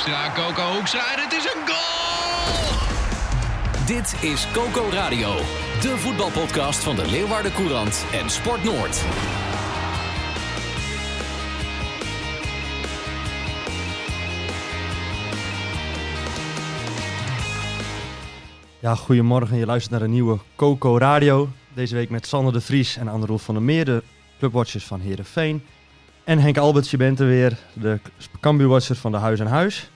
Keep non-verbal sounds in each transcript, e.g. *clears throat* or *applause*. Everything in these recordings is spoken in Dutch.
Hoekstra, Coco Hoekstra en het is een goal! Dit is Coco Radio, de voetbalpodcast van de Leeuwarden Courant en Sport Noord. Ja, goedemorgen. Je luistert naar een nieuwe Coco Radio. Deze week met Sander de Vries en Anne-Roel van der Meer, de clubwatchers van Herenveen. En Henk Alberts, je bent er weer, de Cambuurwatcher van de Huis en Huis.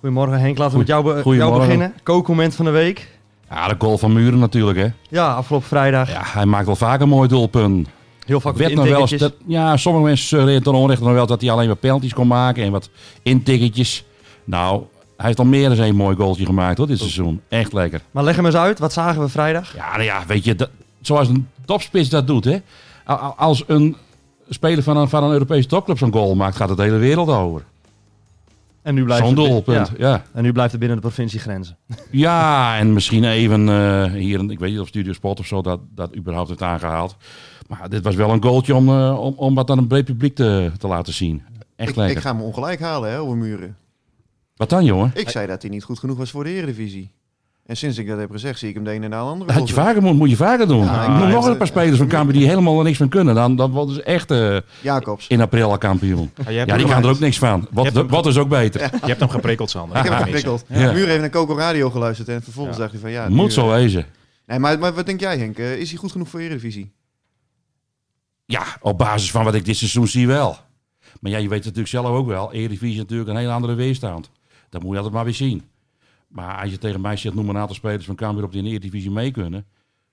Goedemorgen Henk, laten we met jou, be- jou Goedemorgen. beginnen. Coco-moment van de week. Ja, de goal van Muren natuurlijk, hè. Ja, afgelopen vrijdag. Ja, hij maakt wel vaak een mooi doelpunt. Heel vaak Werd nog wel eens dat, ja, sommige mensen suggereren ten onrechte nog wel dat hij alleen maar penalties kon maken en wat intikketjes. Nou, hij heeft al meer dan één mooi goaltje gemaakt hoor, dit seizoen. Echt lekker. Maar leg hem eens uit, wat zagen we vrijdag? Ja, nou ja, weet je, dat, zoals een topspits dat doet, hè. Als een speler van een, van een Europese topclub zo'n goal maakt, gaat het de hele wereld over. En nu blijft Zo'n doelpunt, Ja. ja. En nu blijft het binnen de provinciegrenzen. *laughs* Ja, en misschien even eh, hier, ik weet niet of Studio Sport of zo dat, dat überhaupt heeft aangehaald. Maar dit was wel een goaltje om, eh, om, om wat aan een breed publiek te, te laten zien. Echt Ik, lekker. ik ga me ongelijk halen hè, over muren. Wat dan, jongen? Ik zei dat hij niet goed genoeg was voor de Eredivisie. En sinds ik dat heb gezegd, zie ik hem de ene en de andere. Had je vaker moet, moet je vaker doen. Ja, ik noem nog een paar spelers van Cambuur die helemaal er niks van kunnen. Dan, dan worden ze echt eh, doen. Jacobs. in april al kampioen. Ja, die gaan er ook niks van. Wat, wat is ook beter. Je hebt hem geprikkeld, Sander. Ik heb hem geprikkeld. Ja. Muren heeft naar Coco Radio geluisterd en vervolgens Ja. dacht hij van ja... Moet zo eh, wezen. Nee, maar, maar wat denk jij Henk? Eh, is hij goed genoeg voor Eredivisie? Ja, op basis van wat ik dit seizoen zie wel. Maar ja, je weet het natuurlijk zelf ook wel. Eredivisie is natuurlijk een hele andere weerstand. Dat moet je altijd maar weer zien. Maar als je tegen mij zegt, noem een aantal spelers van Cambuur op die in de Eredivisie mee kunnen.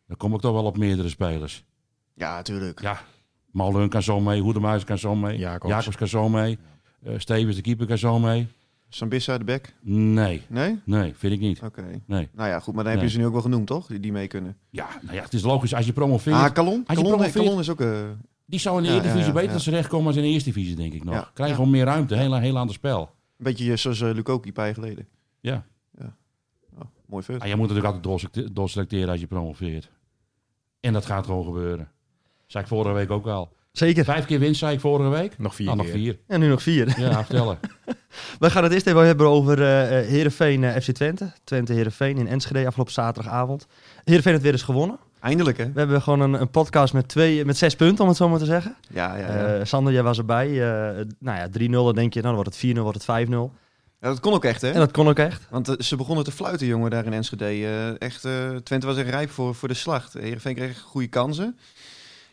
Dan kom ik toch wel op meerdere spelers. Ja, tuurlijk. Ja, Malun kan zo mee, Hoedemuis kan zo mee, Jacobs. Jacobs, kan zo mee, eh, Stevens de keeper kan zo mee. Sambissa de bek? Nee, Nee? nee, vind ik niet. Oké. Nee. Nou ja, goed, maar dan heb Nee. je ze nu ook wel genoemd, toch? Die, die mee kunnen. Ja, nou ja, het is logisch als je promoveert. Ah, Calon? Als je Calon, promoveert- Calon is ook... eh, die zou in de Ja, Eredivisie ja, ja, beter terechtkomen als in de Eerste Divisie, denk ik nog. Ja. Krijg Ja. gewoon meer ruimte, heel, heel ander spel. een beetje zoals uh, Lukoki een paar jaar geleden. Ja. Mooi vet. Ah, je moet natuurlijk altijd doorselect- doorselecteren als je promoveert. En dat gaat gewoon gebeuren. Zei ik vorige week ook al. Zeker. Vijf keer winst, zei ik vorige week. Nog vier Ah, nog keer. vier. En nu nog vier. Ja, vertellen. *laughs* We gaan het eerst even hebben over eh eh, Heerenveen eh, FC Twente. Twente Heerenveen in Enschede afgelopen zaterdagavond. Heerenveen heeft weer eens gewonnen. Eindelijk, hè? We hebben gewoon een, een podcast met, twee, met zes punten, om het zo maar te zeggen. Ja, ja, ja. Sander, jij was erbij. Eh, nou ja, 3-0, dan denk je, nou, dan wordt het 4-0, wordt het 5-0. Ja, dat kon ook echt, hè? En dat kon ook echt. Want eh, ze begonnen te fluiten, jongen, daar in Enschede. Eh, echt, eh, Twente was echt rijp voor, voor de slacht. Heerenveen kreeg goede kansen.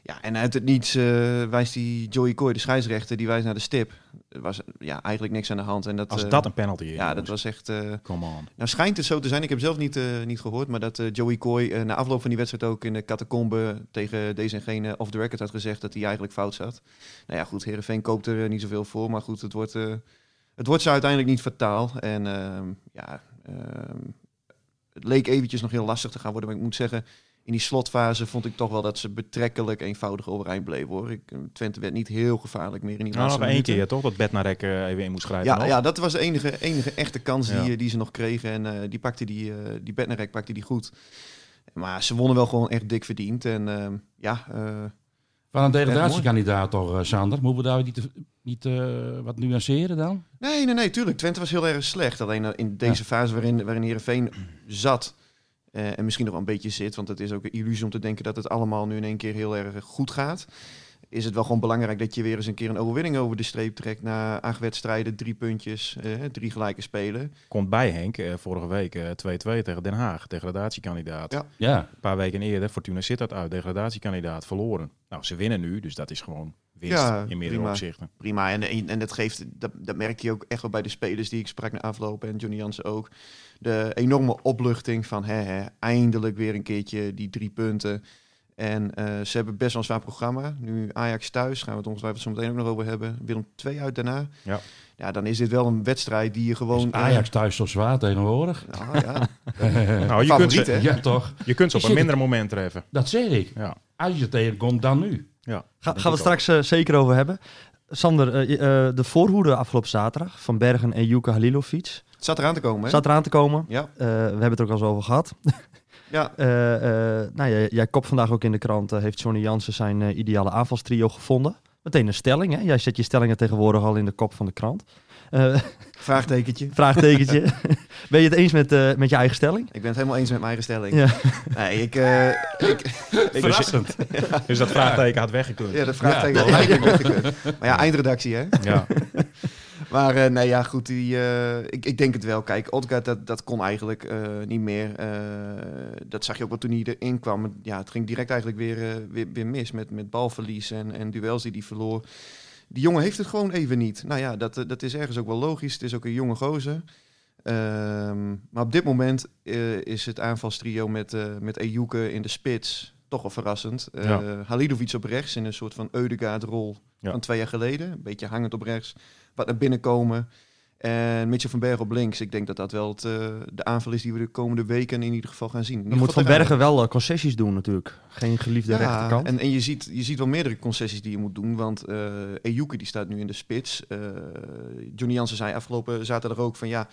Ja, en uit het niets eh, wijst die Joey Coy, de scheidsrechter, die wijst naar de stip. Er was ja, eigenlijk niks aan de hand. En dat, Als dat een penalty is. Ja, dat was echt... eh, Come on. nou schijnt het zo te zijn, ik heb zelf niet, eh, niet gehoord, maar dat eh, Joey Coy na afloop van die wedstrijd ook in de catacombe tegen deze en gene off the record had gezegd dat hij eigenlijk fout zat. Nou ja, goed, Heerenveen koopt er niet zoveel voor, maar goed, het wordt, eh, het wordt ze uiteindelijk niet fataal. En ehm, ja, ehm, het leek eventjes nog heel lastig te gaan worden, maar ik moet zeggen, in die slotfase vond ik toch wel dat ze betrekkelijk eenvoudig overeind bleef hoor. Ik, eh, Twente werd niet heel gevaarlijk meer in die Nou, laatste nog één keer toch? Dat Bednarek eh even in moest schrijven. Ja, nog. ja, dat was de enige, enige echte kans die, Ja. eh, die ze nog kregen. En die pakte die, eh die Bednarek pakte die goed. Maar ze wonnen wel gewoon echt dik verdiend. En ehm, ja, Van een degradatiekandidaat toch, eh, Sander? Moeten we daar niet, niet eh, wat nuanceren dan? nee, nee, nee, tuurlijk. Twente was heel erg slecht. Alleen eh, in deze fase waarin, waarin Heerenveen zat... en misschien nog een beetje zit... want het is ook een illusie om te denken dat het allemaal nu in één keer heel erg goed gaat... is het wel gewoon belangrijk dat je weer eens een keer een overwinning over de streep trekt... na acht wedstrijden, drie puntjes, eh, drie gelijke spelen. Komt bij Henk, eh, vorige week eh, 2-2 tegen Den Haag, degradatiekandidaat. Ja. Ja, Een paar weken eerder, Fortuna zit dat uit, degradatiekandidaat, verloren. Nou, ze winnen nu, dus dat is gewoon winst Ja, in meerdere prima. opzichten. prima. En, en, en dat, geeft, dat, dat merk je ook echt wel bij de spelers die ik sprak na afloop en Johnny Jansen ook. De enorme opluchting van hè, hè, eindelijk weer een keertje die drie punten. En eh, ze hebben best wel een zwaar programma. Nu Ajax thuis, gaan we het ongetwijfeld zo meteen ook nog over hebben. Willem 2 uit daarna. Ja. Ja, dan is dit wel een wedstrijd die je gewoon... Is Ajax thuis zo zwaar tegenwoordig? eh, *laughs* nou, ja. Nou, je, kunt Favoriet, hè? ze, Ja, toch? je kunt ze op een minder moment treffen. Dat zeg ik. Ja. Als je tegenkomt, dan nu. Ja. Ga, gaan we straks eh, zeker over hebben. Sander, eh, eh, de voorhoede afgelopen zaterdag van Bergen en Juka Halilovic Het zat eraan te komen, hè? zat eraan te komen. Ja, Eh, we hebben het er ook al eens over gehad. *laughs* ja. Eh, eh, nou, jij, jij kopt vandaag ook in de krant, eh, heeft Johnny Jansen zijn ideale aanvalstrio gevonden. Meteen een stelling, hè? Jij zet je stellingen tegenwoordig al in de kop van de krant. Eh, vraagtekentje. *laughs* vraagtekentje. ben je het eens met, eh, met je eigen stelling? Ik ben het helemaal eens met mijn eigen stelling. Ja. Nee, ik... eh, ik, *laughs* Verrassend. *laughs* Dus dat vraagteken had weggekund. ja, dat vraagteken had eigenlijk weggekund. Maar ja, eindredactie, hè? Ja. Maar eh, nee, ja, goed. Die, eh, ik, ik denk het wel. Kijk, Odgaard, dat, dat kon eigenlijk eh, niet meer. Dat zag je ook wel toen hij erin kwam. Ja, het ging direct eigenlijk weer, weer, weer mis met, met balverlies en, en duels die hij verloor. Die jongen heeft het gewoon even niet. Nou ja, dat, dat is ergens ook wel logisch. Het is ook een jonge gozer. Ehm, maar op dit moment is het aanvalstrio met, met Ejuke in de spits toch wel verrassend. Ja. Halilovic op rechts in een soort van Eudegaard-rol Ja. van twee jaar geleden. Een beetje hangend op rechts. Wat naar binnen komen. En Mitchell van Bergen op links. Ik denk dat dat wel het, eh, de aanval is die we de komende weken in ieder geval gaan zien. Dan ieder moet Van Bergen wel eh, concessies doen natuurlijk. Geen geliefde rechterkant. en, en je, ziet, je ziet wel meerdere concessies die je moet doen. Want eh Ejuke die staat nu in de spits. Johnny Jansen zei afgelopen zaterdag ook van ja...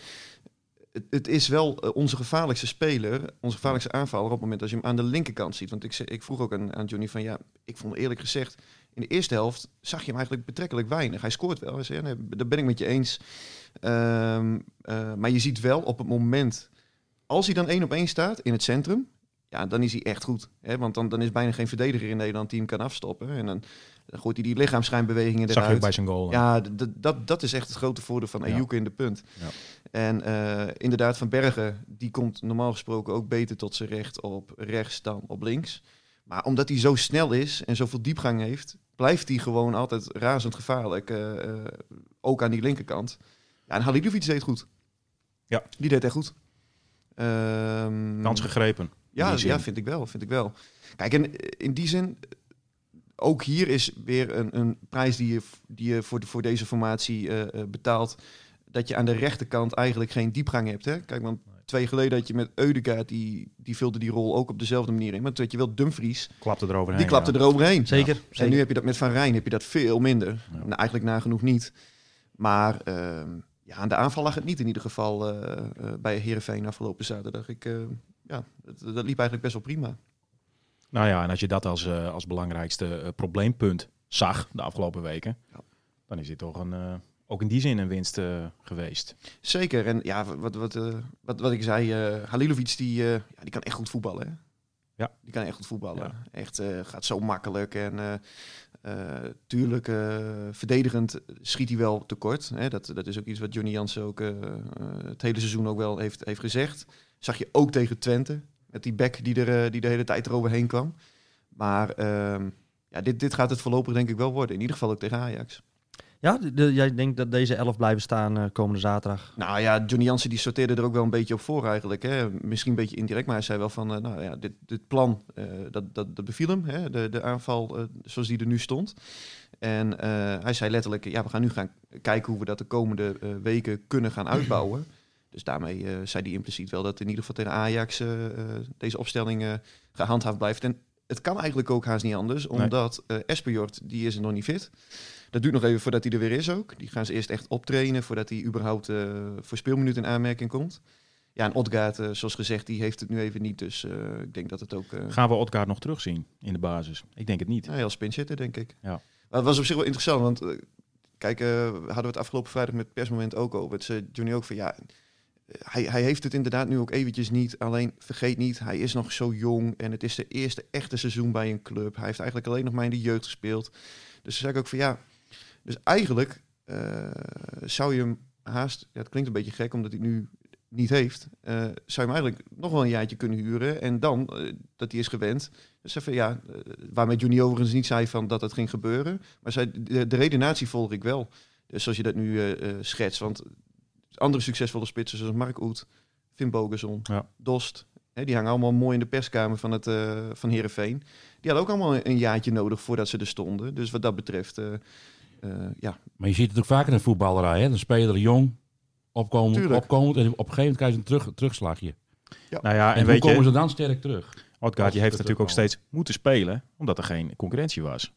Het, het is wel onze gevaarlijkste speler, onze gevaarlijkste aanvaller op het moment als je hem aan de linkerkant ziet. Want ik, ik vroeg ook aan, aan Johnny van ja, ik vond eerlijk gezegd, in de eerste helft zag je hem eigenlijk betrekkelijk weinig. Hij scoort wel, ja, nee, daar ben ik met je eens. Ehm, eh, maar je ziet wel op het moment, als hij dan één op één staat in het centrum, ja, dan is hij echt goed. Hè? Want dan, dan is bijna geen verdediger in Nederland die hem kan afstoppen. En dan, dan gooit hij die lichaamsschijnbewegingen Dat zag je ook eruit. bij zijn goal. Ja, dat, dat is echt het grote voordeel van Ja. Ayouk in de punt. Ja. En eh, inderdaad, Van Bergen, die komt normaal gesproken ook beter tot zijn recht op rechts dan op links. Maar omdat hij zo snel is en zoveel diepgang heeft, blijft hij gewoon altijd razend gevaarlijk. eh, eh, ook aan die linkerkant. Ja, en Halilovic deed goed. Ja. Die deed echt goed. Ehm, Kans gegrepen. ja, ja, vind ik wel. Vind ik wel. Kijk, en in die zin, ook hier is weer een, een prijs die je, die je voor, de- voor deze formatie eh, eh, betaalt. Dat je aan de rechterkant eigenlijk geen diepgang hebt. Hè? Kijk, want twee jaar geleden had je met Eudegaard, die, die vulde die rol ook op dezelfde manier in. Maar toen had je wel Dumfries, Klapte eroverheen. die klapte ja. eroverheen. Zeker. En zeker. nu heb je dat met Van Rijn, heb je dat veel minder. Ja. Nou, eigenlijk nagenoeg niet. Maar ehm, ja, aan de aanval lag het niet in ieder geval eh, eh, bij Heerenveen afgelopen zaterdag. Ik, eh, ja, dat, dat liep eigenlijk best wel prima. Nou ja, en als je dat als, als belangrijkste probleempunt zag de afgelopen weken, Ja. dan is dit toch een, eh, ook in die zin een winst eh, geweest. Zeker. En ja, wat, wat, eh, wat, wat ik zei, eh Halilovic die, ja, die kan echt goed voetballen. Hè? Ja. Die kan echt goed voetballen. Ja. Echt gaat zo makkelijk. En tuurlijk, verdedigend schiet hij wel tekort. Hè? Dat, dat is ook iets wat Johnny Jansen ook het hele seizoen ook wel heeft, heeft gezegd. Zag je ook tegen Twente. Met die back die, er, die de hele tijd eroverheen kwam. Maar ehm, ja, dit, dit gaat het voorlopig denk ik wel worden. In ieder geval ook tegen Ajax. Ja, de- de- jij denkt dat deze elf blijven staan eh, komende zaterdag. Nou ja, Johnny Jansen die sorteerde er ook wel een beetje op voor eigenlijk. Hè. Misschien een beetje indirect, maar hij zei wel van... eh, nou ja, dit, dit plan, eh, dat, dat, dat beviel hem. Hè. De, de aanval zoals die er nu stond. En hij zei letterlijk... Ja, we gaan nu gaan kijken hoe we dat de komende weken kunnen gaan uitbouwen. *clears throat* Dus daarmee zei hij impliciet wel dat in ieder geval tegen Ajax... deze opstelling eh, gehandhaafd blijft. En het kan eigenlijk ook haast niet anders. Nee. Omdat eh Espejord, die is er nog niet fit. Dat duurt nog even voordat hij er weer is ook. Die gaan ze eerst echt optrainen voordat hij überhaupt eh, voor speelminuten in aanmerking komt. Ja, en Odgaard, eh, zoals gezegd, die heeft het nu even niet. Dus eh, ik denk dat het ook... Gaan we Odgaard nog terugzien in de basis? Ik denk het niet. nou, heel spin zitten, denk ik. Ja. Maar het was op zich wel interessant, want kijk, hadden we het afgelopen vrijdag met persmoment ook over. Het zei Johnny ook van ja, hij, hij heeft het inderdaad nu ook eventjes niet. Alleen vergeet niet, hij is nog zo jong en het is de eerste echte seizoen bij een club. Hij heeft eigenlijk alleen nog maar in de jeugd gespeeld. Dus toen zei ik ook van ja, dus eigenlijk eh, zou je hem haast, ja, het klinkt een beetje gek omdat hij nu niet heeft, eh, zou je hem eigenlijk nog wel een jaartje kunnen huren en dan eh, dat hij is gewend. Dus even ja, waarmee Johnny overigens niet zei van dat het ging gebeuren, maar zei de, de redenatie volg ik wel. Dus zoals je dat nu schetst, want andere succesvolle spitsen zoals Mark Oet, Finn Bogerson, Ja. Dost Hè, die hangen allemaal mooi in de perskamer van, het, van Heerenveen. Die hadden ook allemaal een jaartje nodig voordat ze er stonden. Dus wat dat betreft, ja, Maar je ziet het ook vaker in de voetballerij. Hè? Dan speler jong, opkomend, Tuurlijk. opkomend. En op een gegeven moment krijg je een terug, terugslagje. Nou ja, En, en hoe komen je, ze dan sterk terug? Odgaard heeft natuurlijk ook steeds moeten spelen, omdat er geen concurrentie was.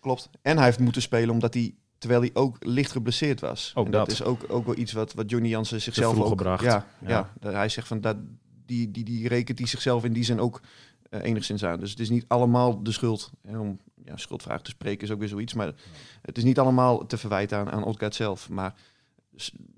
klopt. En hij heeft moeten spelen omdat hij, terwijl hij ook licht geblesseerd was. Ook en dat, dat. is ook, ook wel iets wat, wat Johnny Jansen zichzelf ook... gebracht. Ja, Ja. hij zegt van, dat, die, die, die rekent hij zichzelf in die zin ook eh, enigszins aan. Dus het is niet allemaal de schuld. Hè, om ja, schuldvraag te spreken is ook weer zoiets. Maar het is niet allemaal te verwijten aan, aan Odgaard zelf. Maar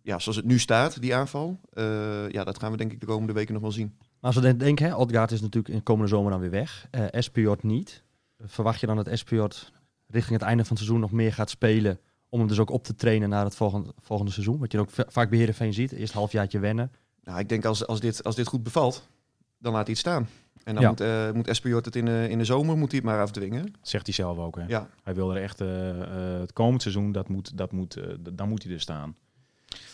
ja, zoals het nu staat, die aanval, eh, ja, dat gaan we denk ik de komende weken nog wel zien. Maar als we denken, hè, Odgaard is natuurlijk in komende zomer dan weer weg. Espejord niet. Verwacht je dan dat Espejord richting het einde van het seizoen nog meer gaat spelen... om hem dus ook op te trainen naar het volgende, volgende seizoen? Wat je ook va- vaak bij Heerenveen ziet. Eerst halfjaartje wennen. Nou, ik denk als, als, dit, als dit goed bevalt, dan laat hij het staan. En dan Ja. moet, eh moet het in de, in de zomer moet hij het maar afdwingen. Zegt hij zelf ook. Hè? Ja, Hij wil er echt eh, eh, het komend seizoen, dat moet, dat moet, dan moet hij er staan.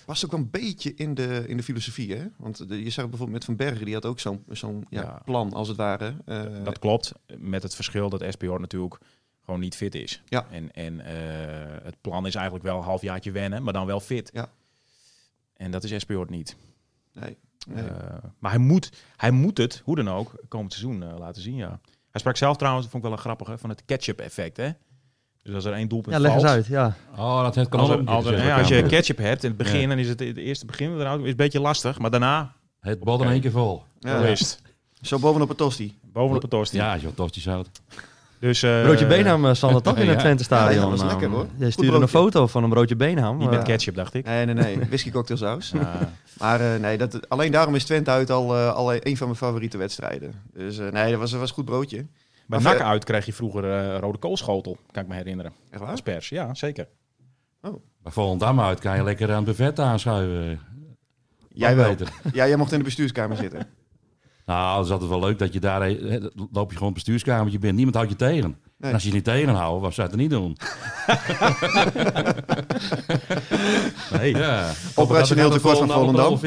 past ook wel een beetje in de, in de filosofie, hè? Want de, je zag bijvoorbeeld met Van Bergen, die had ook zo'n zo'n ja, Ja. plan, als het ware. Dat klopt, met het verschil dat SPO natuurlijk gewoon niet fit is. Ja. En, en het plan is eigenlijk wel een halfjaartje wennen, maar dan wel fit. Ja. En dat is SPO niet. nee, nee. Eh, maar hij moet, hij moet het, hoe dan ook, komend seizoen eh, laten zien, ja. Hij sprak zelf trouwens, dat vond ik wel een grappige, van het ketchup effect, hè. Dus als er één doelpunt Ja, leg eens valt, uit. Ja. Oh, dat heeft kan Als, er- als, er- ja, als je ketchup hebt in het begin, Ja. dan is het het eerste begin eruit is een beetje lastig, maar daarna Het bal in één keer vol. Ja, zo het. Bovenop het tosti. Bovenop het tosti. Ja, joh, tosti zout. Dus, eh, Broodje Benham, eh, Sander, *laughs* toch in het. Twente Stadion. Ja, dat was eh, lekker, hoor. Jij stuurde een foto van een broodje Benham. Niet eh, met ketchup, dacht ik. Nee, nee, nee. *laughs* Whisky cocktailsaus. Ja. Maar eh, nee, dat, alleen daarom is Twente uit al, eh, al een van mijn favoriete wedstrijden. Dus eh, nee, dat was, dat was een goed broodje. Bij Maar NAC uit kreeg je vroeger eh, rode koolschotel, kan ik me herinneren. Echt waar? Als pers, ja, zeker. Bij Volendam uit kan je lekker aan het buffet aanschuiven. Jij wel. Ja, jij mocht in de bestuurskamer zitten. Nou, dat is altijd wel leuk dat je daar... eh, dan loop je gewoon het bestuurskamertje binnen. Niemand houdt je tegen. En als je je niet tegenhoudt, wat zou je het niet doen? *laughs* Nee, Ja. Operationeel tekort van Volendam.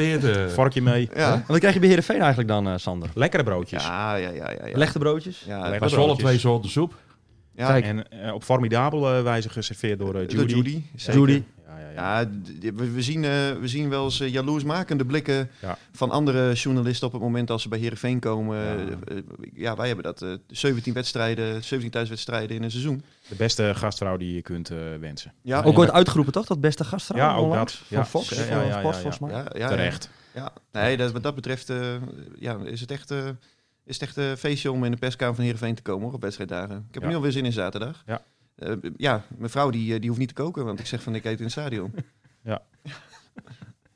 vorkje mee. Ja. En wat krijg je bij Heerenveen eigenlijk dan, eh, Sander? Lekkere broodjes. Ja, ja, ja, ja. ja. Lechte broodjes? Ja, Lekker Maar Zwolle broodjes. twee soorten soep. ja. Kijk. En eh, op formidabele wijze geserveerd door eh, Door Judy. Judy. Ja, we, we zien, eh, we zien wel eens eh, jaloersmakende blikken Ja. van andere journalisten op het moment als ze bij Heerenveen komen. Ja. Ja wij hebben dat. eh 17 wedstrijden, 17 thuiswedstrijden in een seizoen. De beste gastvrouw die je kunt eh, wensen. Ja, Ook ooit uitgeroepen, toch? Dat beste gastvrouw Ja, ook dat. Van Ja. Fox, Ja, van ja, ja, Sport, ja, volgens mij. ja, ja, Terecht. Ja, nee, dat, wat dat betreft eh, ja, is het echt, eh, is het echt een feestje om in de perskamer van Heerenveen te komen hoor, op wedstrijddagen. Ik heb Ja. nu alweer zin in zaterdag. Ja. Eh, ja, mijn vrouw die, eh, die hoeft niet te koken, want ik zeg van ik eet in het stadion. *laughs*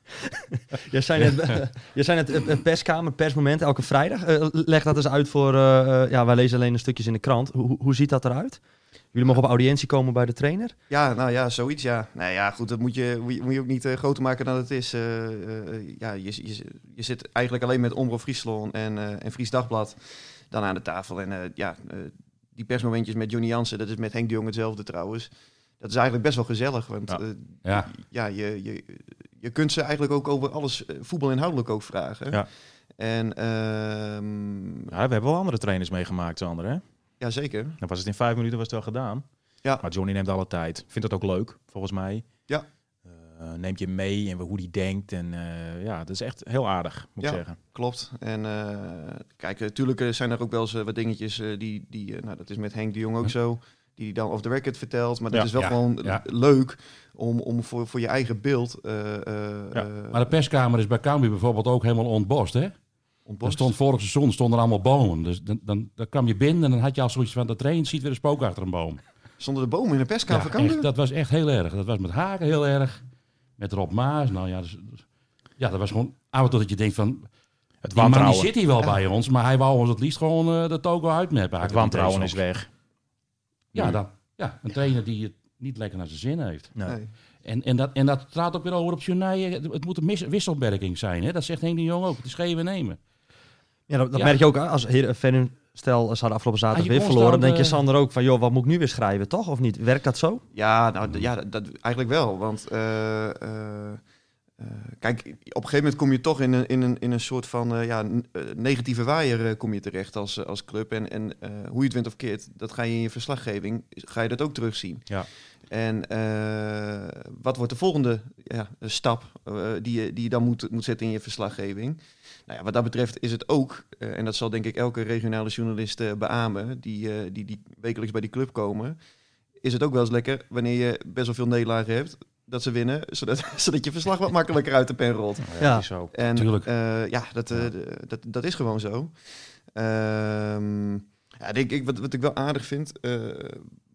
*laughs* Jij eh, *laughs* jij zei net eh, eh, perskamer, persmoment, elke vrijdag. Eh, leg dat eens uit voor... eh, eh, ja, wij lezen alleen de stukjes in de krant. Hoe, hoe ziet dat eruit? Jullie mogen op audiëntie komen bij de trainer? Ja, nou ja, zoiets ja. Nou ja, goed, dat moet je, moet je, ook niet groter maken dan het is. Eh, eh, ja, je, je, je zit eigenlijk alleen met Omroep Friesland en, eh en Fries Dagblad dan aan de tafel. En eh, ja, eh, die persmomentjes met Johnny Jansen, dat is met Henk de Jong hetzelfde trouwens. Dat is eigenlijk best wel gezellig, want Ja. ja, Ja. ja je, je, je kunt ze eigenlijk ook over alles eh, voetbalinhoudelijk ook vragen. Ja. En ehm, Ja, we hebben wel andere trainers meegemaakt, Sander. Hè? ja, zeker. Dan was het in vijf minuten was het wel gedaan. Ja. Maar Johnny neemt alle tijd. Vindt dat ook leuk, volgens mij. Ja. Eh, neemt je mee en hoe die denkt. En eh, ja, dat is echt heel aardig, moet ik Ja. zeggen. Klopt. En eh, kijk, natuurlijk zijn er ook wel eens wat dingetjes eh, die, die nou dat is met Henk de Jong ook zo, die dan off the record vertelt. Maar dat Ja, is wel ja, gewoon ja. leuk om, om voor, voor je eigen beeld eh eh Ja, eh, Maar de perskamer is bij Cambuur bijvoorbeeld ook helemaal ontbost, hè? Er stond vorig seizoen stonden er allemaal bomen. Dus dan, dan, dan kwam je binnen en dan had je al zoiets van... de trainer ziet weer een spook achter een boom. Stonden de bomen in de perskamer Ja, echt, dat was echt heel erg. Dat was met Haken heel erg. Met Rob Maas. Nou ja, dus, dus- ja dat was gewoon af en toe dat je denkt van... Het Die man die zit hier wel Ja. bij ons, maar hij wou ons het liefst gewoon uh, de togo uitmappen. het wantrouwen is weg. Ja, dan, ja, een trainer die het niet lekker naar zijn zin heeft. Nee. En, en, dat, en dat straalt ook weer over op Journaaien. Het, het moet een mis- wisselwerking zijn. Hè? Dat zegt Henk de Jong ook. Het is geven en nemen. Ja, dat, dat Ja. merk je ook. Als Heerenveen, stel, ze hadden afgelopen zaterdag Ah, weer verloren. Dan denk je Sander ook van, joh, wat moet ik nu weer schrijven, toch? Of niet? Werkt dat zo? Ja, nou ja, dat, dat eigenlijk wel. Want eh, eh, eh, kijk, op een gegeven moment kom je toch in een, in een, in een soort van ja, negatieve waaier kom je terecht als, als club. En, en eh, hoe je het wint of keert, dat ga je in je verslaggeving, ga je dat ook terugzien. Ja. En eh, wat wordt de volgende ja, stap die, je, die je dan moet, moet zetten in je verslaggeving? Nou ja, wat dat betreft is het ook, eh, en dat zal denk ik elke regionale journalist eh, beamen, die, eh, die, die wekelijks bij die club komen, is het ook wel eens lekker wanneer je best wel veel nederlagen hebt, dat ze winnen, *laughs* zodat, zodat je verslag wat makkelijker uit de pen rolt. Ja. zo. En Tuurlijk. eh, ja, dat, eh, dat, dat is gewoon zo. Ehm, ja, denk ik, wat, wat ik wel aardig vind. eh,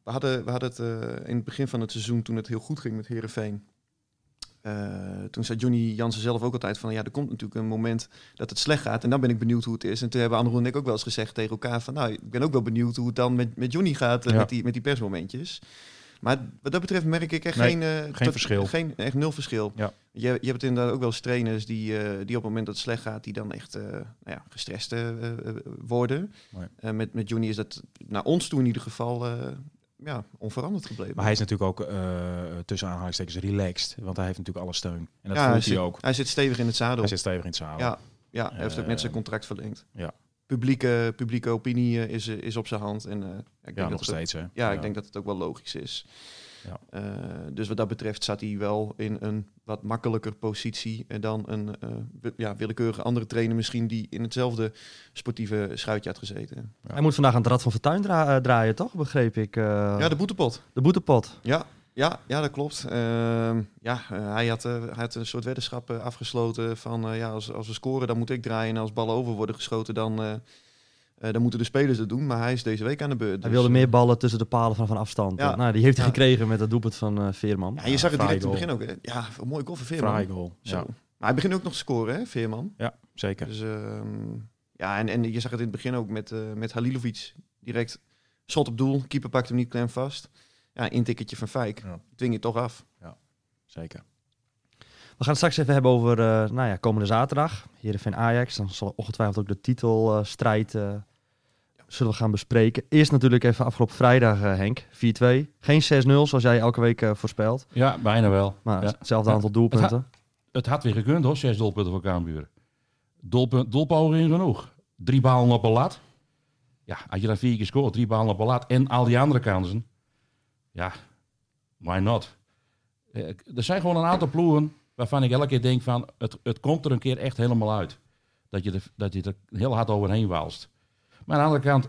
we, hadden, we hadden het in het begin van het seizoen, toen het heel goed ging met Herenveen. Toen zei Johnny Jansen zelf ook altijd van ja, er komt natuurlijk een moment dat het slecht gaat. En dan ben ik benieuwd hoe het is. En toen hebben Anne en ik ook wel eens gezegd tegen elkaar van nou, ik ben ook wel benieuwd hoe het dan met, met Johnny gaat, eh, Ja. met, die, met die persmomentjes. Maar wat dat betreft merk ik echt Nee, geen, eh, geen verschil. Geen, echt nul verschil. Ja. Je, je hebt inderdaad ook wel eens trainers die, eh, die op het moment dat het slecht gaat, die dan echt eh, nou ja, gestrest eh, eh, eh, worden. Nee. Eh, met, met Johnny is dat naar ons toe in ieder geval eh, ja, onveranderd gebleven. Maar hij is natuurlijk ook eh, tussen aanhalingstekens relaxed. Want hij heeft natuurlijk alle steun. En dat ja, voelt hij ook. hij zit stevig in het zadel. Hij zit stevig in het zadel. Ja, ja hij heeft ook met zijn Eh, contract verlengd. ja. Publieke, publieke opinie eh, is, eh, is op zijn hand. En, eh, ja, ik denk Ja, dat nog het steeds. Hè? Ja, ik denk dat het ook wel logisch is. Ja. Eh, dus wat dat betreft zat hij wel in een wat makkelijker positie eh, dan een eh, ja, willekeurige andere trainer misschien die in hetzelfde sportieve schuitje had gezeten. Hij moet vandaag aan het Rad van Fortuin dra- eh, draaien, toch? Begreep ik. eh, Ja, de boetepot. de boetepot. Ja, ja, ja dat klopt. Ehm, ja, hij, had, hij had een soort weddenschap afgesloten van eh, ja, als, als we scoren dan moet ik draaien en als ballen over worden geschoten dan, eh, dan moeten de spelers het doen. Maar hij is deze week aan de beurt. Hij dus, wilde eh, meer ballen tussen de palen van, van afstand. Ja. Nou, die heeft hij Ja. gekregen met het doelpunt van eh, Veerman. Ja, je zag het direct in het begin ook. Hè? Ja, een mooi goal van Veerman. Fraai goal. Zo. Ja, Maar hij begint ook nog te scoren, hè, Veerman. ja zeker. Dus, ehm, ja, en, en je zag het in het begin ook met, eh met Halilovic. Direct schot op doel, keeper pakt hem niet klem vast. Ja, intikketje van Fijk. Ja. Dwing je toch af. zeker. We gaan het straks even hebben over uh, nou ja, komende zaterdag. Heerenveen Ajax. Dan zal ongetwijfeld ook de titelstrijd uh, zullen we gaan bespreken. Eerst natuurlijk even afgelopen vrijdag, uh, Henk. 4-2. Geen 6-0 zoals jij elke week uh, voorspelt. Ja, bijna wel. Maar ja. hetzelfde aantal doelpunten. Het, ha het had weer gekund hoor, zes doelpunten voor Kaamburen. Doelpunt, doelpogingen genoeg. Drie balen op een lat. Ja, als je dan vier keer scoort, drie balen op een lat en al die andere kansen. Ja, why not? Eh, er zijn gewoon een aantal ploegen waarvan ik elke keer denk van, het, het komt er een keer echt helemaal uit. Dat je, er, dat je er heel hard overheen walst. Maar aan de andere kant,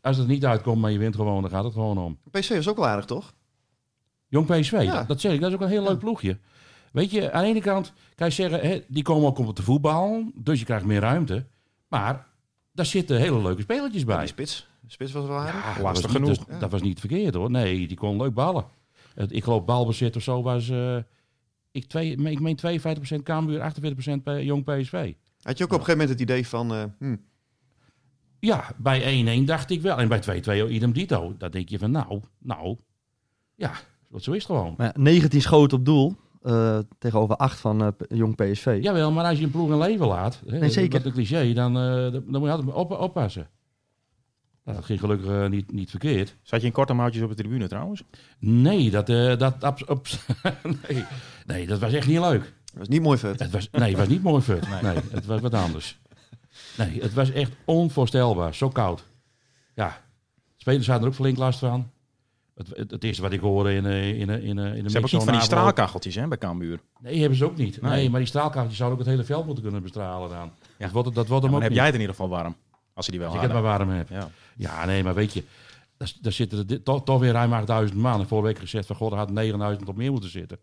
als het niet uitkomt, maar je wint gewoon, dan gaat het gewoon om. PSV is ook wel aardig, toch? Jong PSV, ja. dat, dat zeg ik, dat is ook een heel leuk ploegje. Weet je, aan de ene kant kan je zeggen, hè, die komen ook op de voetbal, dus je krijgt meer ruimte. Maar daar zitten hele leuke spelertjes bij. Ja, die spits. De spits was wel aardig. Ja, lastig dat genoeg. Niet, dat, dat, was niet verkeerd hoor. Nee, die kon leuk ballen. Het, ik geloof balbezit of zo was... Uh, ik, twee, ik meen 52% Cambuur, 48% bij Jong PSV. Had je ook op een gegeven moment het idee van... Uh, hmm. Ja, bij 1-1 dacht ik wel. En bij 2-2 idem dito. Dan denk je van nou, nou... Ja, zo is het gewoon. Maar 19 schoten op doel. Uh, tegenover 8 van uh, Jong PSV. Jawel, maar als je een ploeg een leven laat, hè, nee, zeker. dat een cliché, dan, uh, dan moet je altijd op, oppassen. Nou, dat ging gelukkig uh, niet, niet verkeerd. Zat je in korte mouwtjes op de tribune trouwens? Nee, dat, uh, dat, *laughs* nee. nee, dat was echt niet leuk. Dat was niet mooi vet. Het was, nee, het was niet mooi vet. Nee. nee, het was wat anders. Nee, het was echt onvoorstelbaar. Zo koud. Ja, spelers hadden er ook flink last van. Het, het, het, eerste wat ik hoorde in, in, in, in, in de Ze hebben ook niet van die straalkacheltjes hè, bij Cambuur. Nee, hebben ze ook niet. Nee, nee maar die straalkacheltjes zouden ook het hele veld moeten kunnen bestralen dan. Ja. Dat wordt, dat wordt hem ja, ook heb niet. jij het in ieder geval warm. Als je die wel Als ik het maar warm heb. Ja. ja, nee, maar weet je, daar, daar zitten er toch, toch weer ruim 8000 man. En vorige week gezegd van, god, er had 9000 op meer moeten zitten.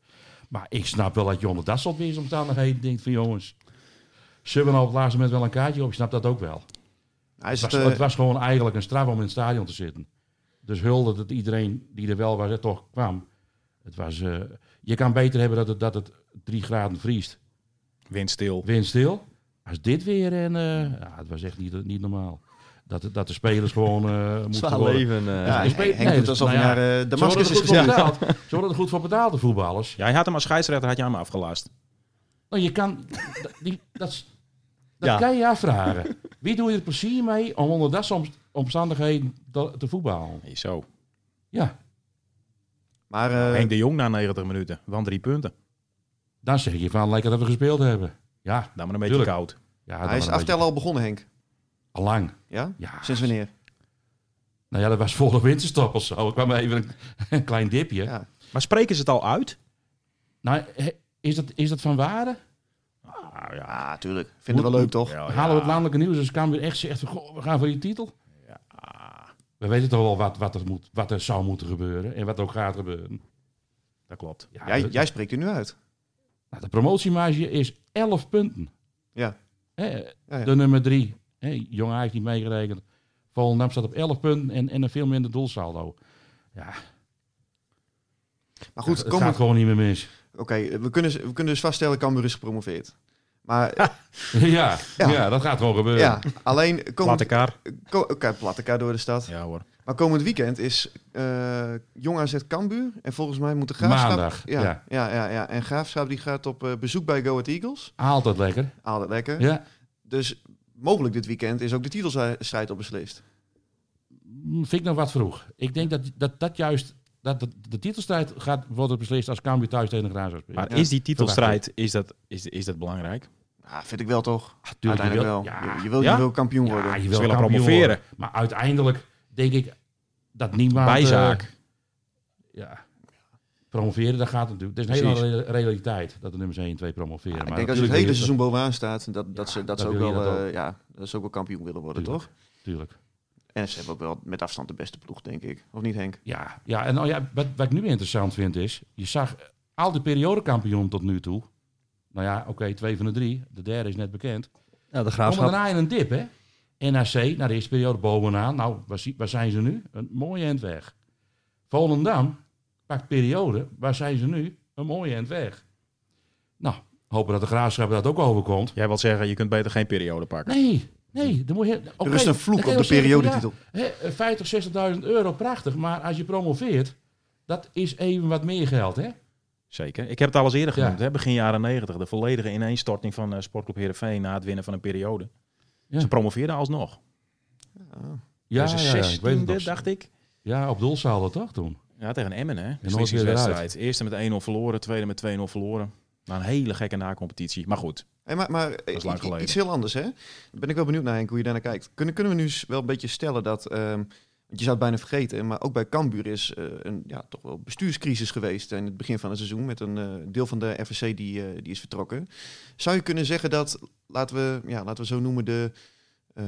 Maar ik snap wel dat je onder dat soort weersomstandigheden denkt van, jongens, zullen we nou op het laatste moment wel een kaartje op? Ik snap dat ook wel. Hij het, is was, het, uh... het was gewoon eigenlijk een straf om in het stadion te zitten. Dus hulde dat iedereen die er wel was, er toch kwam. Het was, uh, je kan beter hebben dat het, dat het drie graden vriest. Windstil. Windstil. Als dit weer en uh, ja, het was echt niet, niet normaal. Dat, dat de spelers gewoon uh, moeten *laughs* Zwaar leven. Uh, ja, Henk nee, alsof nou ja, naar uh, Damascus is. Ze worden er goed voor betaald, de voetballers. Ja, hij had hem als scheidsrechter had je hem afgelast. Nou, je kan... Die, dat dat ja. kan je afvragen. Wie doe je er plezier mee om onder dat soms omstandigheden te, voetballen? Nee, zo. Ja. Maar, uh, Henk de Jong na 90 minuten. Van drie punten. Dan zeg je van, lekker dat we gespeeld hebben. Ja, Dan maar een beetje Tuurlijk. koud. ja Hij is aftellen al begonnen, Henk. Al lang. Ja? Ja, Sinds wanneer? nou ja, dat was voor de winterstop of zo. Ik kwam even een, een klein dipje. Ja. Maar spreken ze het al uit? Nou, is dat, is dat van waarde? Nou ja. Ja, tuurlijk. Vinden we wel leuk, toch? Ja, Halen we het landelijke nieuws als Cambuur echt zegt, goh, we gaan voor die titel? We weten toch wel wat, wat, er moet, wat er zou moeten gebeuren en wat ook gaat gebeuren. Dat klopt. Ja, Jij, jij spreekt er nu uit. nou, de promotiemarge is 11 punten. Ja. Hè, Ja, ja. De nummer 3, Jong Ajax niet meegerekend. Volendam staat op 11 punten en, en een veel minder doelsaldo. Ja, Maar goed, het komen, gaat gewoon niet meer mis. Oké, we, kunnen, we kunnen dus vaststellen, Cambuur is gepromoveerd. Maar *laughs* ja, Ja. ja. dat gaat gewoon gebeuren. ja, alleen komend, elkaar. ko- Oké, plat elkaar door de stad. Ja hoor. Maar komend weekend is eh Jong AZ Cambuur. En volgens mij moet de Graafschap... Maandag, Ja, ja. ja. Ja, ja, En Graafschap die gaat op eh, bezoek bij Go Ahead Eagles. Altijd lekker. Altijd lekker. Ja. Dus mogelijk dit weekend is ook de titelstrijd al beslist. Mm, Vind ik nog wat vroeg. Ik denk dat dat, dat juist... Dat de, de titelstrijd gaat worden beslist als Cambuur thuis tegen de Graafschap speelt. Maar Ja. is die titelstrijd, is dat, is, is dat belangrijk? Ja, vind ik wel toch? Ah, tuurlijk, je Uiteindelijk wil- wel. Ja, Je, je wil, Ja? je wil kampioen ja, worden. je wil willen kampioen promoveren. worden. Maar uiteindelijk denk ik dat niemand... Bijzaak. eh, ja. Promoveren, dat gaat natuurlijk. Het is een hele re- realiteit dat de nummers 1 en 2 promoveren. Ja, ik Maar denk als je het hele seizoen bovenaan staat, dat, dat, Ja, ze, dat, dat ze ook wel, dat eh, ja, dat ze ook wel kampioen willen worden, Tuurlijk. toch? Tuurlijk. En ze hebben ook wel met afstand de beste ploeg, denk ik. Of niet, Henk? Ja, ja, en nou ja, wat, wat ik nu interessant vind is, je zag al de periodekampioen tot nu toe. Nou ja, oké, twee van de drie. De derde is net bekend. Ja, de graafschap. daarna in een dip, hè? NAC, na de eerste periode bovenaan. Nou, waar, waar zijn ze nu? Een mooie end weg. Volendam, pakt periode. Waar zijn ze nu? Een mooie end weg. Nou, hopen dat de graafschap dat ook overkomt. Jij wilt zeggen, je kunt beter geen periode pakken. Nee, nee. Dan moet je, er is een vloek op de periodetitel. ja, hè, 50, 60.000 euro, prachtig. Maar als je promoveert, dat is even wat meer geld, hè? Zeker. Ik heb het al eens eerder Ja. genoemd. Hè? Begin jaren 90. De volledige ineenstorting van eh, Sportclub Heerenveen na het winnen van een periode. Ja. Ze promoveerden alsnog. Ja, ja, ja, ik weet het 16e, nog. dacht ik. Ja, op doelsaldo toch toen? Ja, tegen Emmen, hè? Beslissingswedstrijd. Eerste met 1-0 verloren, tweede met 2-0 verloren. Na een hele gekke nacompetitie. Maar goed, Hey, maar maar eh, is lang i- geleden. iets heel anders, hè? Daar ben ik wel benieuwd naar, Henk, hoe je daarnaar kijkt. Kunnen, kunnen we nu wel een beetje stellen dat... ehm, je zou het bijna vergeten, maar ook bij Cambuur is eh, een ja, toch wel bestuurscrisis geweest in het begin van het seizoen. Met een eh, deel van de RVC die, eh, die is vertrokken. Zou je kunnen zeggen dat, laten we, ja, laten we zo noemen, de eh,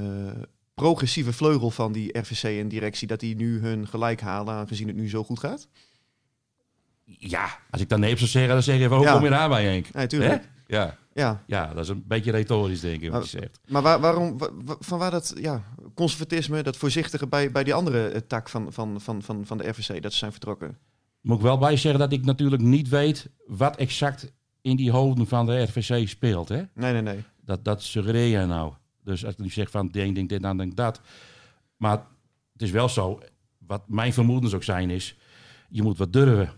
progressieve vleugel van die RVC en directie, dat die nu hun gelijk halen, aangezien het nu zo goed gaat? Ja, als ik dan nee op zou zeggen, dan zeg je van, hoe Ja. kom je daar bij, Henk? Nee, tuurlijk. Hè? Ja, Ja, ja, dat is een beetje retorisch, denk ik, wat je zegt. Maar waar, waarom, wa- wa- van waar dat ja, conservatisme, dat voorzichtige bij, bij die andere eh, tak van, van, van, van, van de RVC, dat ze zijn vertrokken? Moet ik wel bij zeggen dat ik natuurlijk niet weet wat exact in die hoofden van de RVC speelt, hè? Nee, nee, nee. Dat, dat suggereer je nou. Dus als ik nu zeg van, denk, denk dit, dan denk dat. Maar het is wel zo, wat mijn vermoedens ook zijn, is, je moet wat durven.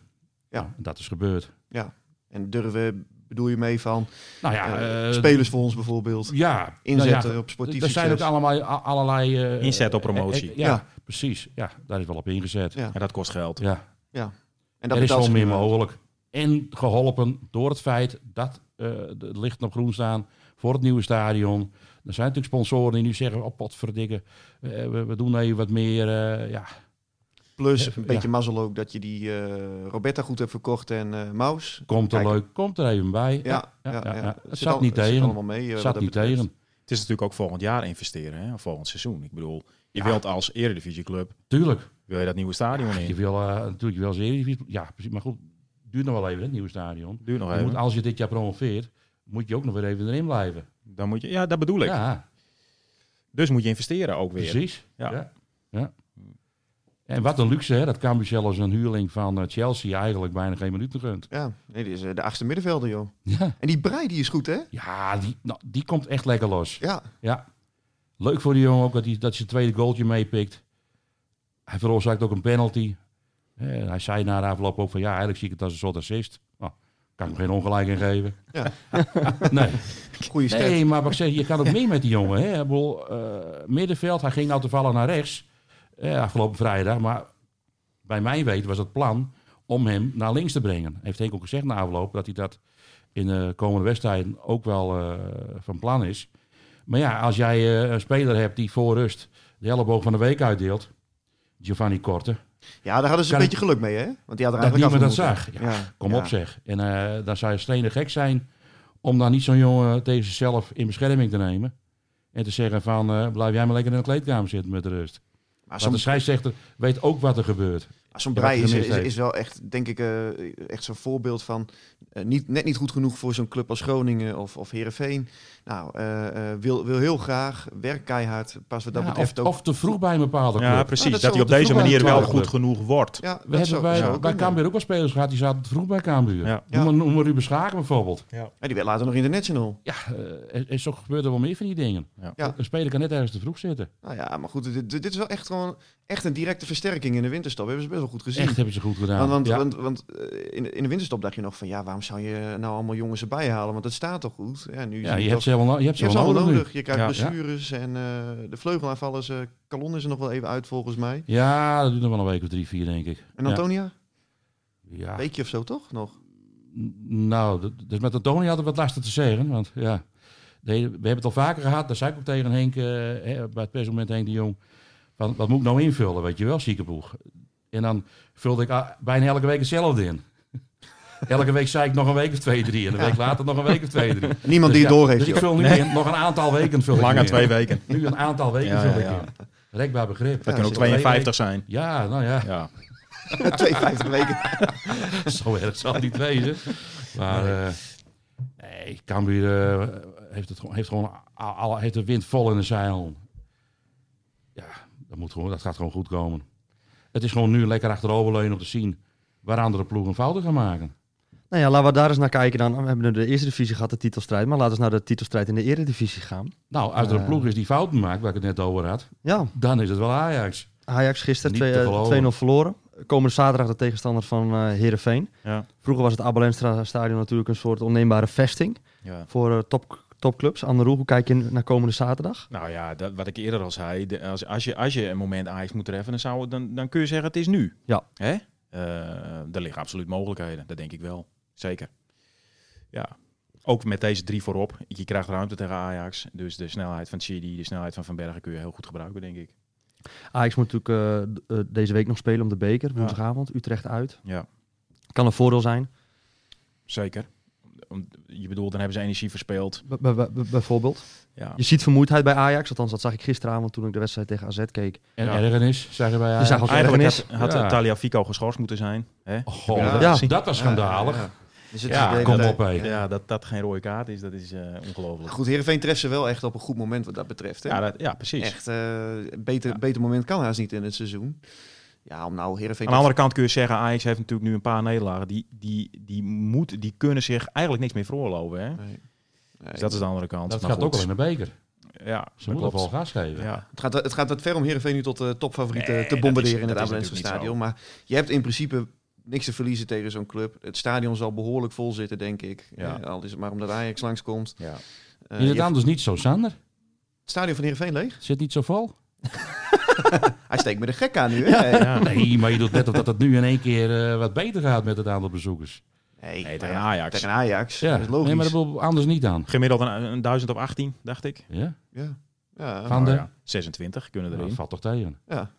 Ja. En dat is gebeurd. Ja. En durven bedoel je mee van Nou ja, eh, eh, spelers voor ons bijvoorbeeld? Ja, Inzetten nou ja, op sportief Er zijn ook allemaal, allerlei... eh, Inzet op promotie. ja, Ja. precies. Ja, daar is wel op ingezet. Ja, Ja. en dat kost geld. En dat er is wel meer mogelijk. En geholpen door het feit dat eh het licht op groen staan voor het nieuwe stadion. Er zijn natuurlijk sponsoren die nu zeggen, oh potverdikke, eh, we, we doen even wat meer. eh, ja. Plus een beetje mazzel ook dat je die eh, Roberta goed hebt verkocht en eh Maus. Komt er Kijk. leuk, komt er even bij. Ja, ja, ja, ja, ja. Het Het zit zat al- niet het zit tegen. allemaal mee. eh, zat niet betreft. tegen. Het is natuurlijk ook volgend jaar investeren, hè? of volgend seizoen. Ik bedoel, je Ja. wilt als eredivisieclub, Tuurlijk. wil je dat nieuwe stadion Je in. wil eh, natuurlijk je wil. Ja, precies. Maar goed, duurt nog wel even, het nieuwe stadion. Duurt nog Je even. moet, als je dit jaar promoveert, moet je ook nog weer even erin blijven. Dan moet je, ja, dat bedoel ik. Ja, Dus moet je investeren ook weer. precies. Ja. Ja. En wat een luxe, hè? Dat Cambuur zelfs een huurling van eh, Chelsea eigenlijk bijna geen minuten gunt. Ja, nee, die is eh, de achtste middenvelder, joh. Ja, En die Brei, die is goed, hè? ja die, nou, die komt echt lekker los. Ja, Ja. Leuk voor die jongen ook dat hij, dat zijn tweede goaltje meepikt. Hij veroorzaakt ook een penalty. Eh, hij zei na de afloop ook van ja, eigenlijk zie ik het als een soort assist. Nou, kan ik hem geen ongelijk in geven. Ja. *laughs* nee. goede stat. nee, maar wat ik zeg, je kan ook meer met die jongen. Hè? Ik bedoel, eh, middenveld, hij ging nou toevallig naar rechts afgelopen vrijdag. Maar bij mijn weten was het plan om hem naar links te brengen. Heeft Henk ook gezegd na afloop dat hij dat in de komende wedstrijden ook wel eh, van plan is. Maar ja, als jij eh, een speler hebt die voor rust de elleboog van de week uitdeelt, Giovanni Korte, Ja, daar hadden ze een beetje geluk mee, hè? Want die had er dat eigenlijk niemand dat af zag. Ja, kom ja. op zeg. En eh, dan zou je stenen gek zijn om dan niet zo'n jongen tegen zichzelf in bescherming te nemen. En te zeggen van, blijf jij maar lekker in de kleedkamer zitten met de rust. Maar de zo'n scheidsrechter weet ook wat er gebeurt. Zo'n wat is, is, wel echt, denk ik, eh, echt zo'n voorbeeld van... eh, niet, net niet goed genoeg voor zo'n club als Groningen of, of Heerenveen. Nou, eh, eh, wil, wil heel graag, werkt keihard. Pas wat dat Ja, betreft of, ook... of te vroeg bij een bepaalde club. Ja, precies. Ah, dat hij op deze manier wel goed genoeg wordt. Ja, We hebben bij. Cambuur ook wel spelers gehad die zaten te vroeg bij Cambuur. Ja. Ja. Noem, maar, noem maar Ruben Schaken bijvoorbeeld. Ja, die werd later nog international. Ja, er, is toch gebeurt er wel meer van die dingen. Ja. Ja. Een speler kan net ergens te vroeg zitten. Nou ja, maar goed, dit, dit is wel echt gewoon echt een directe versterking in de winterstop. Hebben ze best wel goed gezien. Echt hebben ze goed gedaan. Want, want, ja. want, want, eh, in, de- in de winterstop dacht je nog van ja, waarom zou je nou allemaal jongens erbij halen? Want het staat toch goed. Ja, nu ja, je toch- hebt ze wel, no- je hebt je ze wel allemaal nodig. nodig. Je krijgt Ja. blessures en eh, de vleugelaanvallers. eh Calon is er nog wel even uit volgens mij. Ja, dat duurt nog wel een week of drie, vier, denk ik. En. Antonia? Ja. Een weekje of zo toch nog? Nou, dus met Antonia had het wat lastig te zeggen. Want ja, we hebben het al vaker gehad. Daar zei ik ook tegen Henk, bij het persmoment Henk de Jong. Van, wat moet ik nou invullen, weet je wel, ziekenboeg. En dan vulde ik ah, bijna elke week hetzelfde in. *laughs* elke week zei ik nog een week of twee, drie. En een week later nog een week of twee, drie. *laughs* Niemand Dus die het ja, door heeft. Dus ik vul nu in, nog een aantal weken vul in. twee weken. *laughs* Nu een aantal weken Ja, vul ik in. Rekbaar begrip. Dat kan ook zit er 52 zijn. Ja, nou ja, Ja. 52 weken. zo erg zal het niet wezen. Maar eh nee, Cambuur eh, heeft, het, heeft gewoon heeft de wind vol in de zeilen. Dat, moet gewoon, dat gaat gewoon goed komen. Het is gewoon nu lekker achteroverleunen om te zien waar andere ploegen fouten gaan maken. Nou ja, laten we daar eens naar kijken dan. We hebben nu de eerste divisie gehad, de titelstrijd. Maar laten we eens naar de titelstrijd in de eredivisie gaan. Nou, als er een Eh. ploeg is die fouten maakt, waar ik het net over had, Ja, dan is het wel Ajax. Ajax gisteren Niet twee- te eh, geloven. 2-0 verloren. Komende zaterdag de tegenstander van eh Heerenveen. Ja. Vroeger was het Abelenstra stadion natuurlijk een soort onneembare vesting Ja. voor top, topclubs. Anne hoe kijk je naar komende zaterdag? Nou ja, dat, wat ik eerder al zei. de- als, als, je, als je een moment Ajax moet treffen, dan, zou, dan, dan kun je zeggen het is nu. Ja. Hè? Eh, er liggen absoluut mogelijkheden. Dat denk ik wel. Zeker. Ja. Ook met deze drie voorop. Je krijgt ruimte tegen Ajax. Dus de snelheid van Chidi, de snelheid van Van Bergen kun je heel goed gebruiken, denk ik. Ajax moet natuurlijk eh, eh, deze week nog spelen om de beker. Woensdagavond, Utrecht uit. Ja. Kan een voordeel zijn. Zeker. Je bedoelt, dan hebben ze energie verspeeld. B- b- b- bijvoorbeeld. Ja. Je ziet vermoeidheid bij Ajax. Althans, dat zag ik gisteravond toen ik de wedstrijd tegen AZ keek. En Ja. ergernis, zeggen wij Ajax. ook Eigenlijk had, had Ja. eh, Talia Fico geschorst moeten zijn. Hè? Oh, Ja. dat, Ja. dat was schandalig. Ja, ja, ja. Dus het Ja, kom op, hé. Ja, dat dat geen rode kaart is, dat is eh, ongelooflijk. Goed, Heerenveen treft ze wel echt op een goed moment wat dat betreft. Hè? Ja, dat, ja, precies. Echt, eh beter, beter moment kan haast niet in het seizoen. Ja, om nou Heerenveen... Aan de andere kant kun je zeggen, Ajax heeft natuurlijk nu een paar nederlagen. Die, die, die, moet, die kunnen zich eigenlijk niks meer veroorloven. Hè? Nee. Nee. Dus dat is de andere kant. Dat Maar gaat goed. ook al in de beker. Ja, Ze moeten vol gas geven. Ja. Het gaat, het gaat wat ver om Heerenveen nu tot de topfavorieten Nee, te bombarderen is- in het Abelense stadion. Maar je hebt in principe niks te verliezen tegen zo'n club. Het stadion zal behoorlijk vol zitten, denk ik. Ja. Eh, al is het maar omdat Ajax langskomt. Ja. Eh, je het hebt anders niet zo, Sander? het stadion van Heerenveen leeg. Zit niet zo vol? *laughs* Hij steekt me de gek aan nu. Hè? Ja. Nee, maar je doet net of dat het nu in één keer eh, wat beter gaat met het aantal bezoekers. Nee, Nee, maar tegen ja, Ajax. Tegen Ajax. Ja, Dat is logisch. nee, maar dat ik anders niet aan. Gemiddeld een, een 1000 op 18, dacht ik. Ja? Ja. Ja. Van de... Oh ja, 26 kunnen Nou, erin. dat valt toch tegen. ja.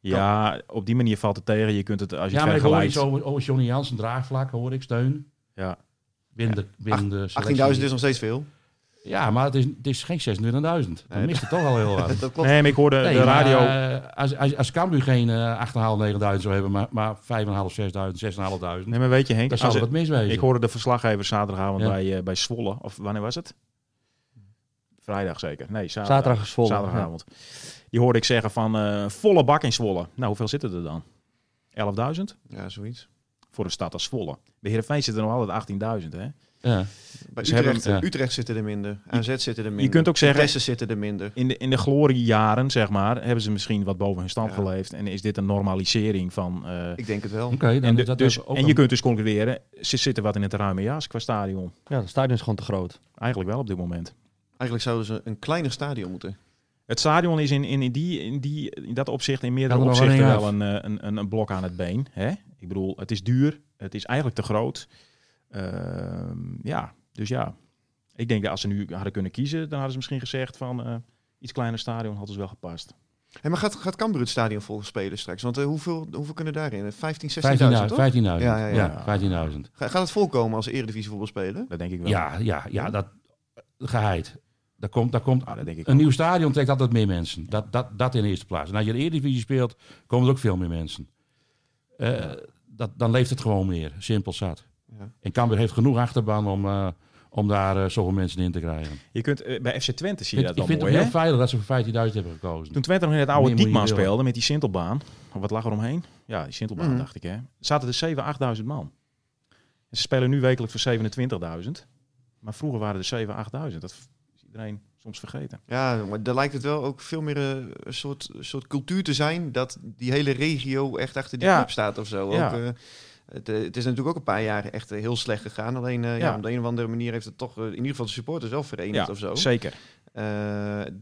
Ja, op die manier valt het tegen. Je kunt het als je Ja, maar ik hoor vergelijkt. iets over, over Johnny Jansen draagvlak, hoor ik, steun. Ja. Binnen de, binnen de selectie. 18.000 is nog steeds veel. Ja, maar het is, het is geen 26.000. Dan Nee, mist het toch al heel wat. *laughs* Dat klopt. Nee, maar ik hoorde Nee, de maar, radio. eh, als, als, als Cambuur geen 8.500, 9.000 zou hebben, maar, maar 5.500, 6.000, 6.500, nee, maar weet je Henk, dan zou als het- wat miswezen. ik hoorde de verslaggever zaterdagavond Ja. bij, eh, bij Zwolle. Of wanneer was het? Vrijdag zeker. Nee, zaterdag. Zaterdag is Zwolle, Zaterdagavond. Die hoorde ik zeggen van eh, volle bak in Zwolle. Nou, hoeveel zitten er dan? 11.000? Ja, zoiets. Voor een stad als Zwolle. Bij Heerenveen zitten er nog altijd 18.000, hè? Ja. Bij Utrecht, hebben- ja. Utrecht zitten er minder. AZ zitten er minder. kunt ook zeggen- Vitesse zitten er minder. In de, in de gloriejaren, zeg maar, hebben ze misschien wat boven hun stand Ja. geleefd. En is dit een normalisering van... eh, Ik denk het wel. Oké, dan en, de- is dat dus, ook en je kunt dus concluderen, ze zitten wat in het ruime jas qua stadion. Ja, het stadion is gewoon te groot. Eigenlijk wel op dit moment. Eigenlijk zouden ze een kleiner stadion moeten. Het stadion is in, in, in, die, in, die, in dat opzicht, in meerdere er opzichten, wel een, eh, een, een, een blok aan het been. Hè? Ik bedoel, het is duur, het is eigenlijk te groot. Ehm, ja, Dus ja, ik denk dat als ze nu hadden kunnen kiezen, dan hadden ze misschien gezegd van eh, iets kleiner stadion had dus wel gepast. Hey, maar gaat, gaat Cambuur het stadion vol spelen straks? Want eh, hoeveel, hoeveel kunnen daarin? 15, 16.000 15.000. toch? 15.000. Ja, ja, ja. Ja, 15.000. Ga- Gaat het volkomen als Eredivisie voetbal spelen? Dat denk ik wel. Ja, ja, ja, dat geheid. Daar komt, daar komt Ah, dat denk ik een ook. nieuw stadion trekt altijd meer mensen. Dat, dat, dat in de eerste plaats. En als je de Eredivisie speelt, komen er ook veel meer mensen. Eh, dat, dan leeft het gewoon meer. Simpel zat. Ja. En Cambuur heeft genoeg achterban om, eh, om daar eh, zoveel mensen in te krijgen. Je kunt, eh, bij FC Twente zie je Ik, dat ik wel vind mooi, het hè? heel veilig dat ze voor 15.000 hebben gekozen. Toen Twente nog in het oude Diekman speelde met die Sintelbaan, wat lag er omheen? Ja, die Sintelbaan Mhm. dacht ik hè. Zaten er 7.000, 8.000 man. En ze spelen nu wekelijk voor 27.000. Maar vroeger waren er 7.000, 8.000. Dat is iedereen soms vergeten. Ja, maar daar lijkt het wel ook veel meer een soort, soort cultuur te zijn dat die hele regio echt achter die Ja. club staat of zo. Ja. Ook, eh, het, eh, het is natuurlijk ook een paar jaar echt eh, heel slecht gegaan. Alleen eh, ja. Ja. op de een of andere manier heeft het toch in ieder geval de supporters wel verenigd Ja, of zo. zeker.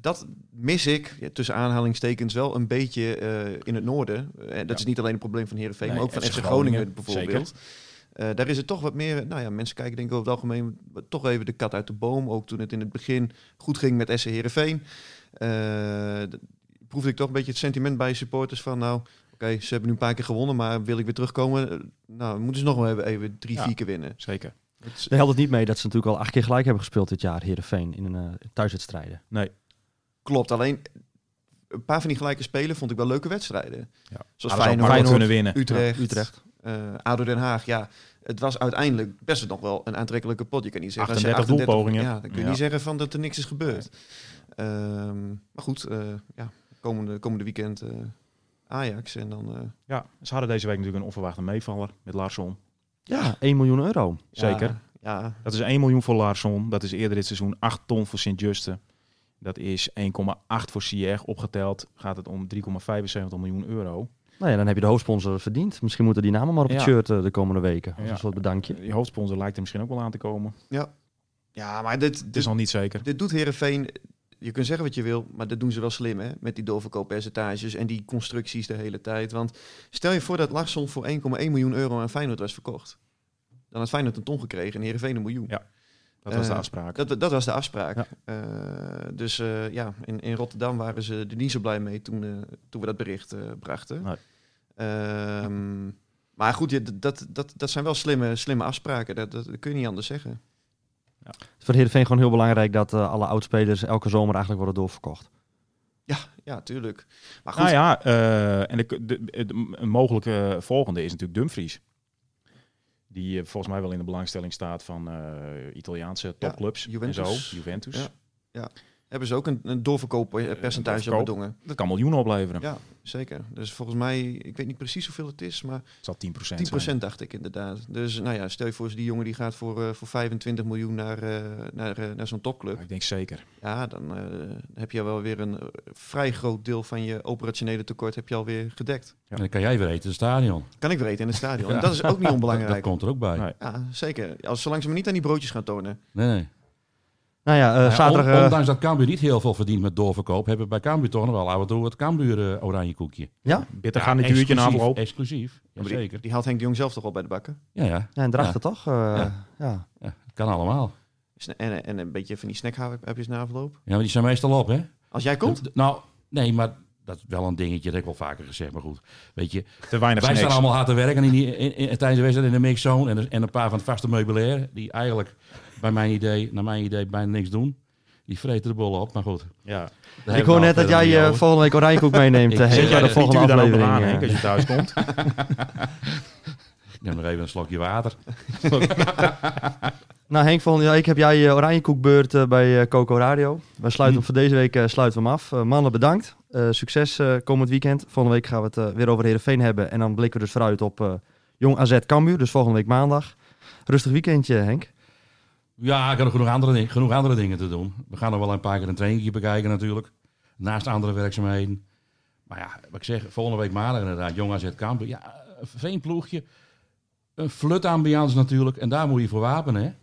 Dat mis ik, ja, tussen aanhalingstekens, wel een beetje in het noorden. Dat Ja. is niet alleen een probleem van Heerenveen, Nee, maar ook van FC Groningen, Groningen, bijvoorbeeld. Daar is het toch wat meer, nou ja, mensen kijken denk ik over het algemeen toch even de kat uit de boom. Ook toen het in het begin goed ging met SC Heerenveen. proefde ik toch een beetje het sentiment bij supporters van, nou, oké, ze hebben nu een paar keer gewonnen, maar wil ik weer terugkomen, eh, nou, moeten ze nog wel even, even drie, Ja. vier keer winnen. Zeker. Het- Daar helpt het niet mee dat ze natuurlijk al acht keer gelijk hebben gespeeld dit jaar, Heerenveen, in een eh, thuiswedstrijden. Nee. Klopt, alleen een paar van die gelijke spelen vond ik wel leuke wedstrijden. Ja. Zoals Feyenoord, kunnen winnen. Utrecht, Ja, Utrecht. eh, ADO Den Haag. Ja, het was uiteindelijk best nog wel een aantrekkelijke pot. Je kan niet zeggen... als je 38 doelpogingen. Ja, dan kun je Ja. niet zeggen van dat er niks is gebeurd. Ehm, maar goed, eh, ja, komende, komende weekend eh, Ajax en dan... eh, Ja, ze hadden deze week natuurlijk een onverwachte meevaller met Larsson. Ja, 1 miljoen euro. Zeker. Ja, ja, Dat is 1 miljoen voor Larsson. Dat is eerder dit seizoen 8 ton voor Sint-Juste. Dat is 1,8 voor Sieg. Opgeteld gaat het om 3,75 miljoen euro. Nou ja, dan heb je de hoofdsponsor verdiend. Misschien moeten die namen maar op het Ja. shirt eh, de komende weken. Als Ja. een soort bedankje. Die hoofdsponsor lijkt er misschien ook wel aan te komen. ja, maar dit, Het is dit, nog niet zeker. dit doet Herenveen. Je kunt zeggen wat je wil, maar dat doen ze wel slim, hè? Met die doorverkooppercentages en die constructies de hele tijd. Want stel je voor dat Larsson voor 1,1 miljoen euro aan Feyenoord was verkocht. Dan had Feyenoord een ton gekregen en Herenveen een miljoen. Ja. Dat was de Eh, afspraak. Dat, dat was de afspraak. Ja. Eh, dus eh, ja, in, in Rotterdam waren ze er niet zo blij mee toen, toen we dat bericht brachten. Nee. Ehm, maar goed, dat, dat, dat zijn wel slimme, slimme afspraken. Dat, dat kun je niet anders zeggen. Het is voor Heerenveen gewoon heel belangrijk dat eh, alle oudspelers elke zomer eigenlijk worden doorverkocht. Ja, ja, tuurlijk. Maar goed, Nou ja, eh, en de, de, de- een mogelijke volgende is natuurlijk Dumfries. Die eh, volgens mij wel in de belangstelling staat van eh, Italiaanse topclubs Juventus. en zo. Juventus. Ja. Hebben ze ook een, een doorverkooppercentage op doorverkoop. bedongen. Dat kan miljoenen opleveren. Ja, zeker. Dus volgens mij, ik weet niet precies hoeveel het is, maar Het zal 10% 10% zijn. dacht ik inderdaad. Dus nou ja, stel je voor, die jongen die gaat voor, eh, voor 25 miljoen naar, eh, naar, eh, naar zo'n topclub. Ik denk zeker. Ja, dan eh, heb je wel weer een vrij groot deel van je operationele tekort heb je alweer gedekt. En dan kan jij weer eten in het stadion. Kan ik weer eten in het stadion. En Ja. dat is ook niet Dat, *laughs* onbelangrijk. dat komt er ook bij. Nee. Ja, zeker. Als, zolang ze me niet aan die broodjes gaan tonen. Nee, nee. Nou ja, eh, Ja, zaterdag... on- eh, ondanks dat Cambuur niet heel veel verdient met doorverkoop, hebben we bij Cambuur toch nog wel af en toe het Cambuur eh, oranje koekje. ja? Bitter Ja, gaan een uurtje na exclusief, afloop. Exclusief, Maar die, zeker. die haalt Henk de Jong zelf toch al bij de bakken. Ja, ja. ja, en drachten toch? Eh, Ja. ja. ja. Kan allemaal. En, en een beetje van die snackhapjes na afloop. Ja, maar die zijn meestal op, hè? Als jij komt, D- Nou, nee, maar dat is wel een dingetje, dat heb ik wel vaker gezegd, maar goed. Weet je, Te weinig wij staan allemaal hard te werken in die, in, in- tijdens de wedstrijd in de mixzone en, en een paar van het vaste meubilair, die eigenlijk bij mijn idee, naar mijn idee, bijna niks doen. Die vreten de bollen op, maar goed. Ja. Daar Ik hoor net dat jij niet eh, volgende week oranjekoek meeneemt. *laughs* Ik- eh, Zet bij jij de volgende dan ook nog aflevering. aan, eh. Henk, als je thuis komt. Ik neem nog even een slokje water. *laughs* Nou Henk, volgende week heb jij je oranjekoekbeurt eh, bij eh, Coco Radio. We sluiten hem voor deze week eh, sluiten we hem af. Eh, mannen, bedankt. Eh, succes eh, komend weekend. Volgende week gaan we het eh, weer over Heerenveen hebben. En dan blikken we dus vooruit op eh, Jong AZ Cambuur. Dus volgende week maandag. Rustig weekendje, Henk. Ja, ik heb genoeg andere, genoeg andere dingen te doen. We gaan nog wel een paar keer een trainingje bekijken natuurlijk. Naast andere werkzaamheden. Maar ja, wat ik zeg, volgende week maandag inderdaad, Jong AZ Kampen. Ja, een veenploegje. Een flutambiance natuurlijk. En daar moet je voor wapenen.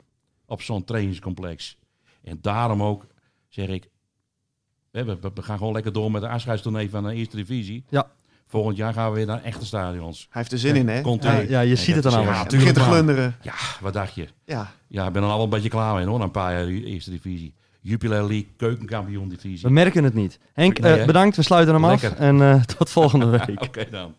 Op zo'n trainingscomplex. En daarom ook, zeg ik... We, we, we gaan gewoon lekker door met de afscheidstournee van de eerste divisie. Ja. Volgend jaar gaan we weer naar echte stadions. Hij heeft er zin in, hè? Ja, ja, je ziet het dan Ja, allemaal. natuurlijk. Begint te glunderen. Ja, wat dacht je? Ja. Ja, ik ben er al een beetje klaar mee hoor, na een paar jaar de eerste divisie. Jupiler League, keukenkampioen divisie. We merken het niet. Henk, Nee, eh, bedankt. We sluiten hem Lekker. af. En eh, *laughs* tot volgende week. *laughs* Oké dan.